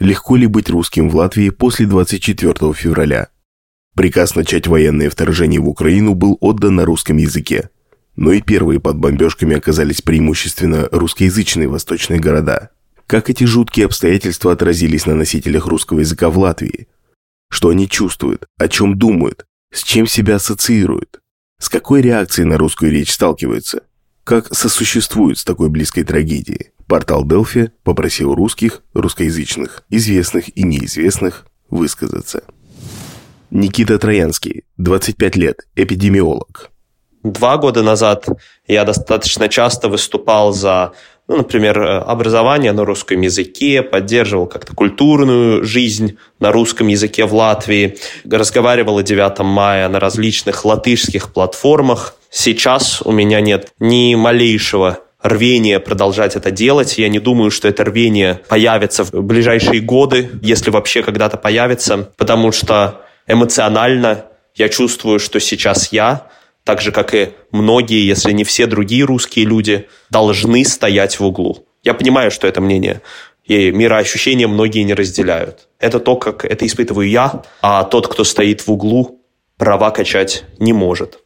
Легко ли быть русским в Латвии после 24 февраля? Приказ начать военное вторжение в Украину был отдан на русском языке. Но и первые под бомбежками оказались преимущественно русскоязычные восточные города. Как эти жуткие обстоятельства отразились на носителях русского языка в Латвии? Что они чувствуют? О чем думают? С чем себя ассоциируют? С какой реакцией на русскую речь сталкиваются? Как сосуществуют с такой близкой трагедией? Портал Делфи попросил русских, русскоязычных, известных и неизвестных высказаться. Никита Троянский, 25 лет, эпидемиолог. Два года назад я достаточно часто выступал за, ну, например, образование на русском языке, поддерживал как-то культурную жизнь на русском языке в Латвии, разговаривал о 9 мая на различных латышских платформах. Сейчас у меня нет ни малейшего рвение продолжать это делать. Я не думаю, что это рвение появится в ближайшие годы, если вообще когда-то появится, потому что эмоционально я чувствую, что сейчас я, так же, как и многие, если не все другие русские люди, должны стоять в углу. Я понимаю, что это мнение и мироощущения многие не разделяют. Это то, как это испытываю я, а тот, кто стоит в углу, права качать не может.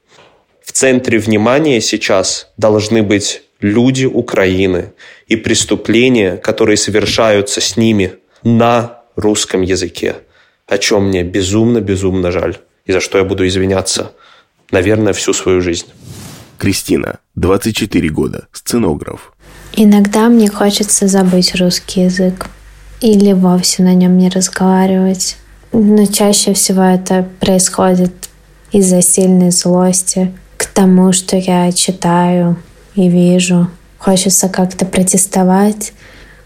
В центре внимания сейчас должны быть люди Украины и преступления, которые совершаются с ними на русском языке, о чем мне безумно-безумно жаль, и за что я буду извиняться, наверное, всю свою жизнь. Кристина, 24 года, сценограф. Иногда мне хочется забыть русский язык или вовсе на нем не разговаривать. Но чаще всего это происходит из-за сильной злости к тому, что я читаю, и вижу. Хочется как-то протестовать,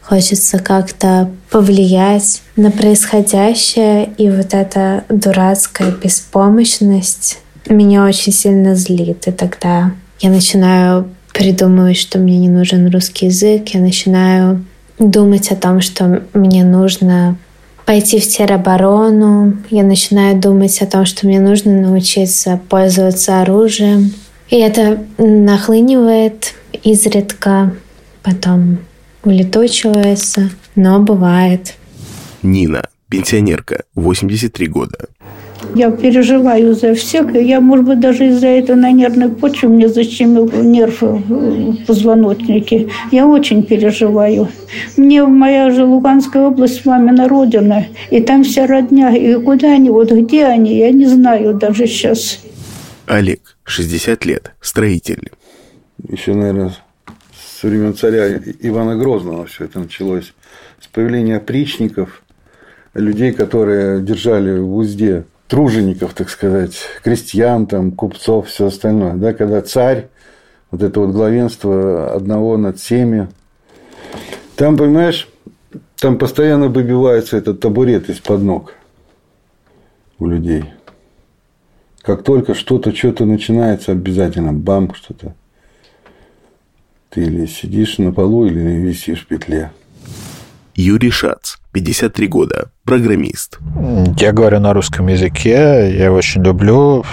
хочется как-то повлиять на происходящее, и вот эта дурацкая беспомощность меня очень сильно злит. И тогда я начинаю придумывать, что мне не нужен русский язык, я начинаю думать о том, что мне нужно пойти в тероборону, я начинаю думать о том, что мне нужно научиться пользоваться оружием, и это нахлынивает изредка, потом улетучивается, но бывает. Нина, пенсионерка, 83 года. Я переживаю за всех. Я, может быть, даже из-за этого на нервной почве мне защемил нерв в позвоночнике. Я очень переживаю. Мне моя же Луганская область, мамина родина, и там вся родня. И куда они, вот где они, я не знаю даже сейчас. Олег, 60 лет, строитель. Еще, наверное, со времен царя Ивана Грозного все это началось. С появления опричников, людей, которые держали в узде тружеников, так сказать, крестьян, там, купцов, все остальное. Да, когда царь, вот это вот главенство одного над всеми. Там, понимаешь, там постоянно выбивается этот табурет из-под ног у людей. Как только что-то, что-то начинается, обязательно бам, что-то. Ты или сидишь на полу, или висишь в петле. Юрий Шац, 53 года, программист. Я говорю на русском языке, я его очень люблю,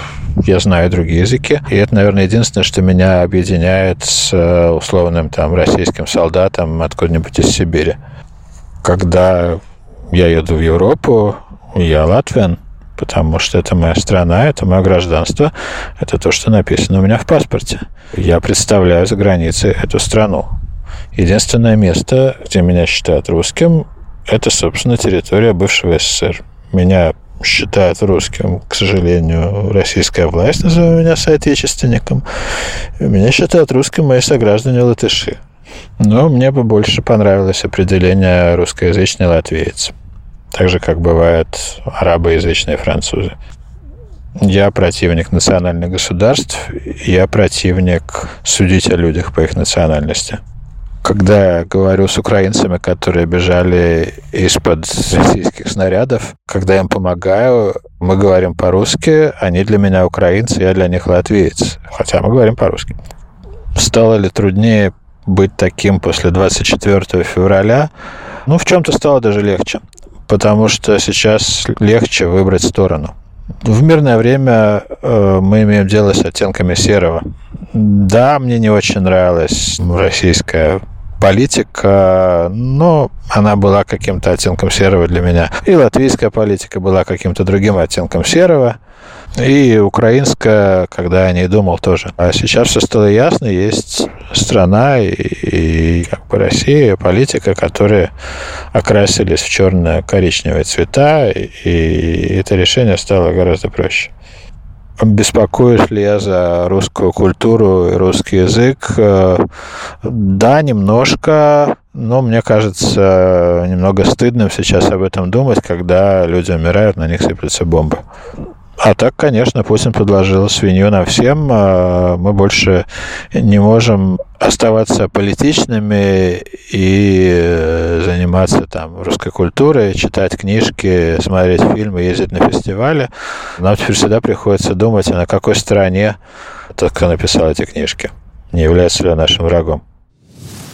я знаю другие языки. И это, наверное, единственное, что меня объединяет с э, условным там российским солдатом откуда-нибудь из Сибири. Когда я еду в Европу, я латвиан, потому что это моя страна, это мое гражданство, это то, что написано у меня в паспорте. Я представляю за границей эту страну. Единственное место, где меня считают русским, это, собственно, территория бывшего СССР. Меня считают русским, к сожалению, российская власть называет меня соотечественником. Меня считают русским мои сограждане латыши. Но мне бы больше понравилось определение русскоязычный латвиец так же, как бывают арабоязычные французы. Я противник национальных государств, я противник судить о людях по их национальности. Когда я говорю с украинцами, которые бежали из-под российских снарядов, когда я им помогаю, мы говорим по-русски, они для меня украинцы, я для них латвиец, хотя мы говорим по-русски. Стало ли труднее быть таким после 24 февраля? Ну, в чем-то стало даже легче потому что сейчас легче выбрать сторону. В мирное время э, мы имеем дело с оттенками серого. Да, мне не очень нравилась российская политика, но она была каким-то оттенком серого для меня. И латвийская политика была каким-то другим оттенком серого. И украинская, когда я не думал тоже. А сейчас все стало ясно, есть страна и, и как бы Россия, политика, которые окрасились в черно-коричневые цвета, и, и это решение стало гораздо проще. Беспокоюсь ли я за русскую культуру и русский язык? Э, да, немножко, но мне кажется немного стыдным сейчас об этом думать, когда люди умирают, на них сыплются бомбы. А так, конечно, Путин предложил свинью нам всем. А мы больше не можем оставаться политичными и заниматься там русской культурой, читать книжки, смотреть фильмы, ездить на фестивали. Нам теперь всегда приходится думать, а на какой стороне тот, кто написал эти книжки. Не является ли он нашим врагом?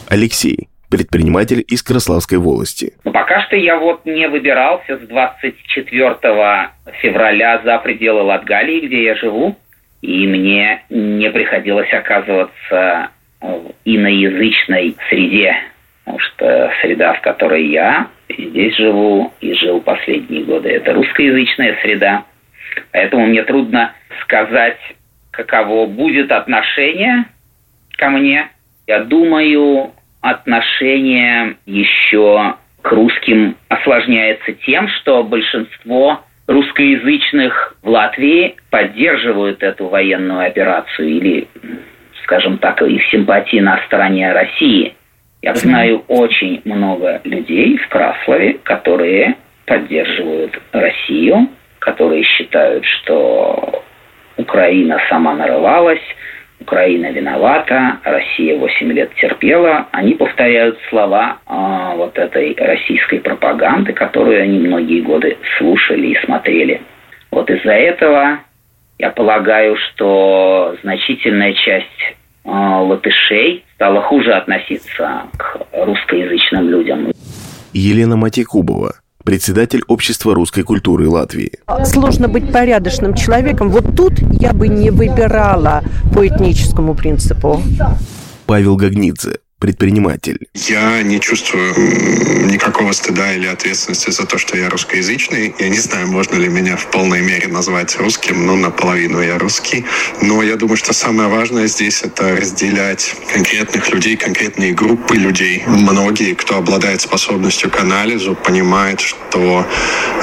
Алексей, предприниматель из Краславской волости. Ну, пока что я вот не выбирался с 24 февраля за пределы Латгалии, где я живу, и мне не приходилось оказываться в иноязычной среде, потому что среда, в которой я здесь живу и жил последние годы, это русскоязычная среда. Поэтому мне трудно сказать, каково будет отношение ко мне. Я думаю, отношение еще к русским осложняется тем, что большинство русскоязычных в Латвии поддерживают эту военную операцию или, скажем так, их симпатии на стороне России. Я знаю очень много людей в Краслове, которые поддерживают Россию, которые считают, что Украина сама нарывалась, Украина виновата, Россия 8 лет терпела, они повторяют слова э, вот этой российской пропаганды, которую они многие годы слушали и смотрели. Вот из-за этого я полагаю, что значительная часть э, латышей стала хуже относиться к русскоязычным людям. Елена Матикубова, председатель Общества русской культуры Латвии. Сложно быть порядочным человеком. Вот тут я бы не выбирала по этническому принципу. Павел Гагнидзе, предприниматель. Я не чувствую никакого стыда или ответственности за то, что я русскоязычный. Я не знаю, можно ли меня в полной мере назвать русским, но наполовину я русский. Но я думаю, что самое важное здесь это разделять конкретных людей, конкретные группы людей. Многие, кто обладает способностью к анализу, понимают, что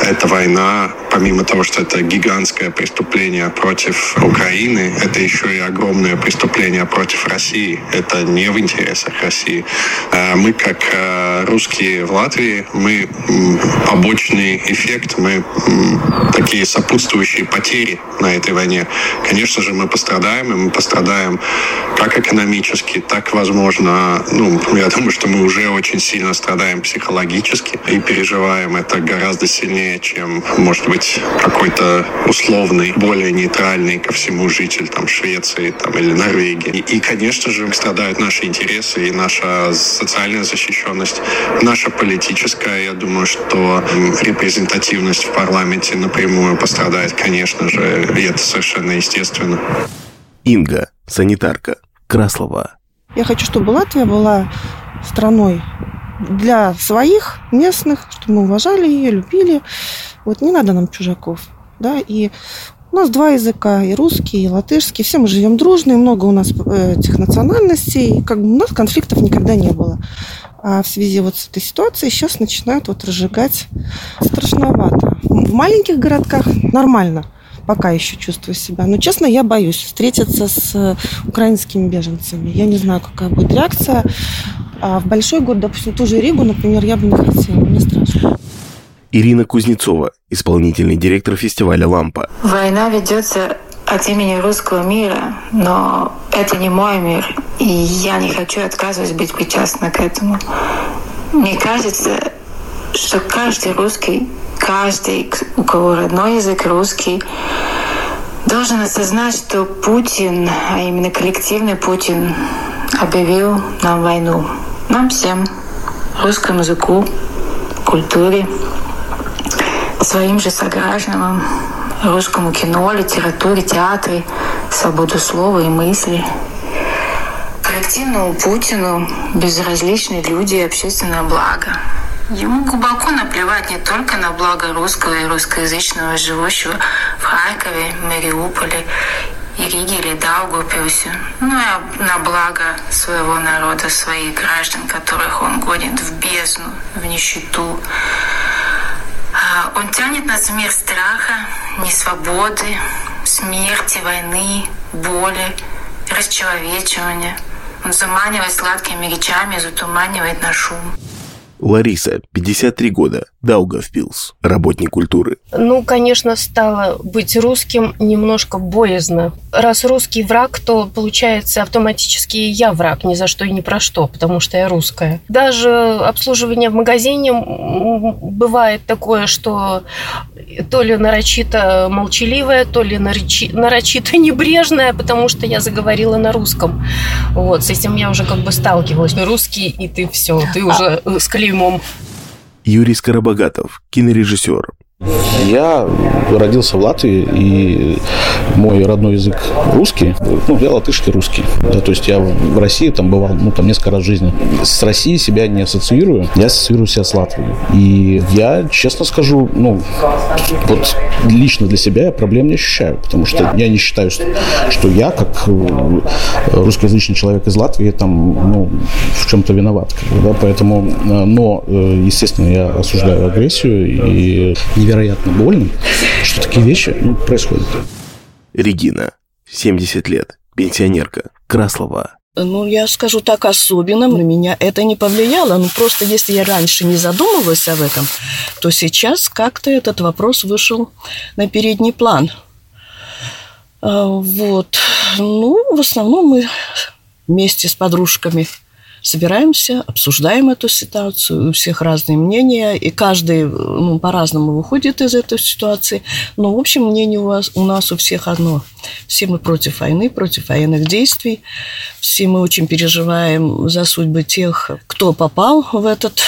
эта война, помимо того, что это гигантское преступление против Украины, это еще и огромное преступление против России. Это не в интересах России. Э, мы, как э, русские в Латвии, мы побочный эффект, мы такие сопутствующие потери на этой войне. Конечно же, мы пострадаем, и мы пострадаем как экономически, так, возможно, ну, я думаю, что мы уже очень сильно страдаем психологически и переживаем это гораздо сильнее, чем, может быть, какой-то условный, более нейтральный ко всему житель там Швеции там, или Норвегии. И, и, конечно же, страдают наши интересы и наша социальная защищенность, наша политическая. Я думаю, что репрезентативность в парламенте напрямую пострадает, конечно же, и это совершенно естественно. Инга, санитарка, Краслова. Я хочу, чтобы Латвия была страной для своих местных, чтобы мы уважали ее, любили. Вот не надо нам чужаков. Да, и у нас два языка, и русский, и латышский. Все мы живем дружно, и много у нас э, этих национальностей. Как бы у нас конфликтов никогда не было. А в связи вот с этой ситуацией сейчас начинают вот разжигать страшновато. В маленьких городках нормально пока еще чувствую себя. Но, честно, я боюсь встретиться с э, украинскими беженцами. Я не знаю, какая будет реакция. А в большой город, допустим, ту же Ригу, например, я бы не хотела. Мне. Ирина Кузнецова, исполнительный директор фестиваля «Лампа». Война ведется от имени русского мира, но это не мой мир, и я не хочу отказывать быть причастна к этому. Мне кажется, что каждый русский, каждый, у кого родной язык русский, должен осознать, что Путин, а именно коллективный Путин, объявил нам войну. Нам всем, русскому языку, культуре, своим же согражданам, русскому кино, литературе, театре, свободу слова и мысли. коллективному Путину безразличны люди и общественное благо. Ему глубоко наплевать не только на благо русского и русскоязычного, живущего в Харькове, Мариуполе, и Риге или Даугавпилсе, ну и на благо своего народа, своих граждан, которых он гонит в бездну, в нищету. Он тянет нас в мир страха, несвободы, смерти, войны, боли, расчеловечивания. Он заманивает сладкими речами, затуманивает на шум. Лариса, 53 года, Даугавпилс, работник культуры. Ну, конечно, стало быть русским немножко боязно. Раз русский враг, то получается автоматически я враг ни за что и ни про что, потому что я русская. Даже обслуживание в магазине бывает такое, что то ли нарочито молчаливое, то ли нарочито небрежное, потому что я заговорила на русском. Вот, с этим я уже как бы сталкивалась. Русский, и ты все, ты уже с клеймом. Юрий Скоробогатов, кинорежиссер, я родился в Латвии, и мой родной язык русский, ну, я латышский русский. Да, то есть я в России там бывал, ну, там несколько раз в жизни. С Россией себя не ассоциирую, я ассоциирую себя с Латвией. И я, честно скажу, ну, вот лично для себя я проблем не ощущаю, потому что я не считаю, что я, как э, русскоязычный человек из Латвии, там, ну, в чем-то виноват. Да, поэтому, э, но, э, естественно, я осуждаю агрессию и невероятно больно, что такие вещи ну, происходят. Регина, 70 лет, пенсионерка, Краслова. Ну, я скажу так, особенно на меня это не повлияло. Ну, просто если я раньше не задумывалась об этом, то сейчас как-то этот вопрос вышел на передний план. А, вот. Ну, в основном мы вместе с подружками собираемся, обсуждаем эту ситуацию, у всех разные мнения, и каждый ну, по-разному выходит из этой ситуации. Но, в общем, мнение у, вас, у нас у всех одно. Все мы против войны, против военных действий. Все мы очень переживаем за судьбы тех, кто попал в этот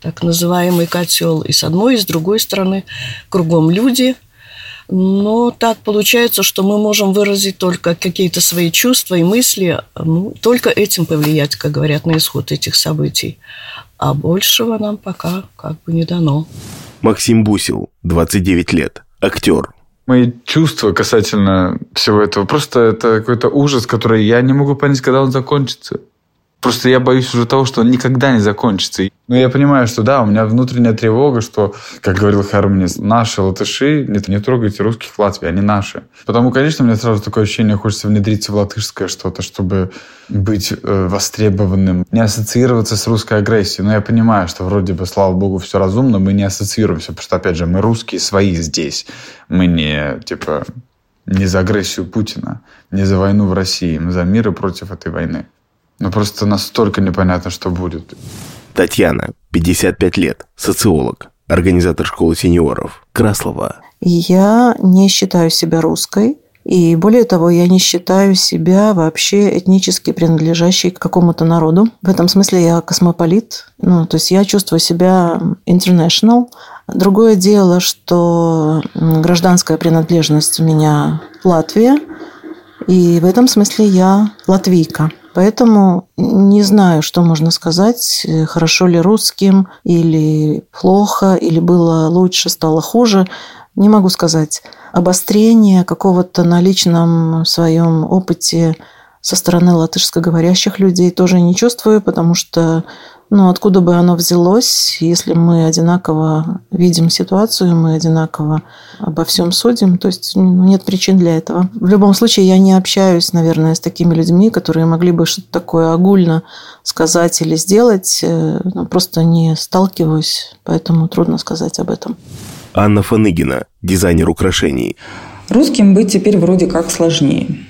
так называемый котел. И с одной, и с другой стороны кругом люди – но так получается, что мы можем выразить только какие-то свои чувства и мысли, ну, только этим повлиять, как говорят, на исход этих событий. А большего нам пока как бы не дано. Максим Бусил, 29 лет, актер. Мои чувства касательно всего этого, просто это какой-то ужас, который я не могу понять, когда он закончится. Просто я боюсь уже того, что он никогда не закончится. Но я понимаю, что да, у меня внутренняя тревога, что, как говорил Хармонис, наши латыши, не, не трогайте русских в Латвии, они наши. Потому, конечно, мне сразу такое ощущение, хочется внедриться в латышское что-то, чтобы быть э, востребованным, не ассоциироваться с русской агрессией. Но я понимаю, что вроде бы, слава богу, все разумно, мы не ассоциируемся, потому что, опять же, мы русские свои здесь. Мы не, типа, не за агрессию Путина, не за войну в России, мы за мир и против этой войны. Ну, просто настолько непонятно, что будет. Татьяна, 55 лет, социолог, организатор школы сеньоров, Краслова. Я не считаю себя русской. И более того, я не считаю себя вообще этнически принадлежащей к какому-то народу. В этом смысле я космополит. Ну, то есть я чувствую себя international. Другое дело, что гражданская принадлежность у меня Латвия. И в этом смысле я латвийка. Поэтому не знаю, что можно сказать, хорошо ли русским, или плохо, или было лучше, стало хуже. Не могу сказать. Обострение какого-то на личном своем опыте со стороны латышскоговорящих людей тоже не чувствую, потому что ну, откуда бы оно взялось, если мы одинаково видим ситуацию, мы одинаково обо всем судим, то есть ну, нет причин для этого. В любом случае, я не общаюсь, наверное, с такими людьми, которые могли бы что-то такое огульно сказать или сделать. Э, ну, просто не сталкиваюсь, поэтому трудно сказать об этом. Анна Фаныгина, дизайнер украшений. Русским быть теперь вроде как сложнее.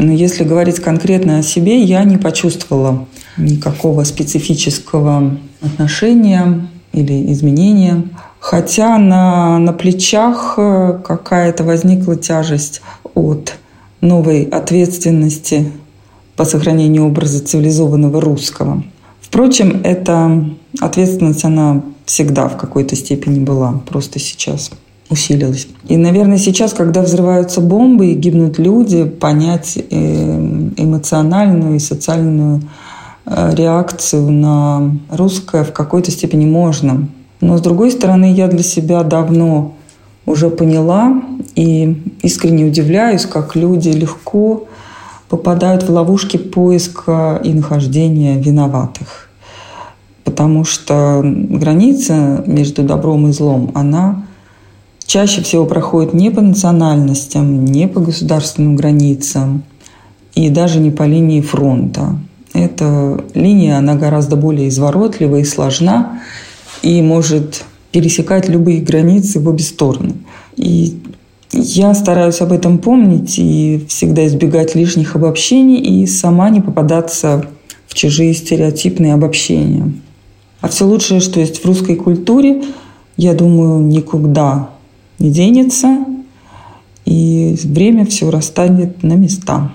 Но если говорить конкретно о себе, я не почувствовала никакого специфического отношения или изменения. Хотя на, на плечах э, какая-то возникла тяжесть от новой ответственности по сохранению образа цивилизованного русского. Впрочем, эта ответственность, она всегда в какой-то степени была. Просто сейчас усилилось. И, наверное, сейчас, когда взрываются бомбы и гибнут люди, понять э, эмоциональную и социальную э, реакцию на русское в какой-то степени можно. Но, с другой стороны, я для себя давно уже поняла и искренне удивляюсь, как люди легко попадают в ловушки поиска и нахождения виноватых. Потому что граница между добром и злом, она чаще всего проходит не по национальностям, не по государственным границам и даже не по линии фронта. Эта линия, она гораздо более изворотлива и сложна и может пересекать любые границы в обе стороны. И я стараюсь об этом помнить и всегда избегать лишних обобщений и сама не попадаться в чужие стереотипные обобщения. А все лучшее, что есть в русской культуре, я думаю, никуда не денется, и время все расстанет на места.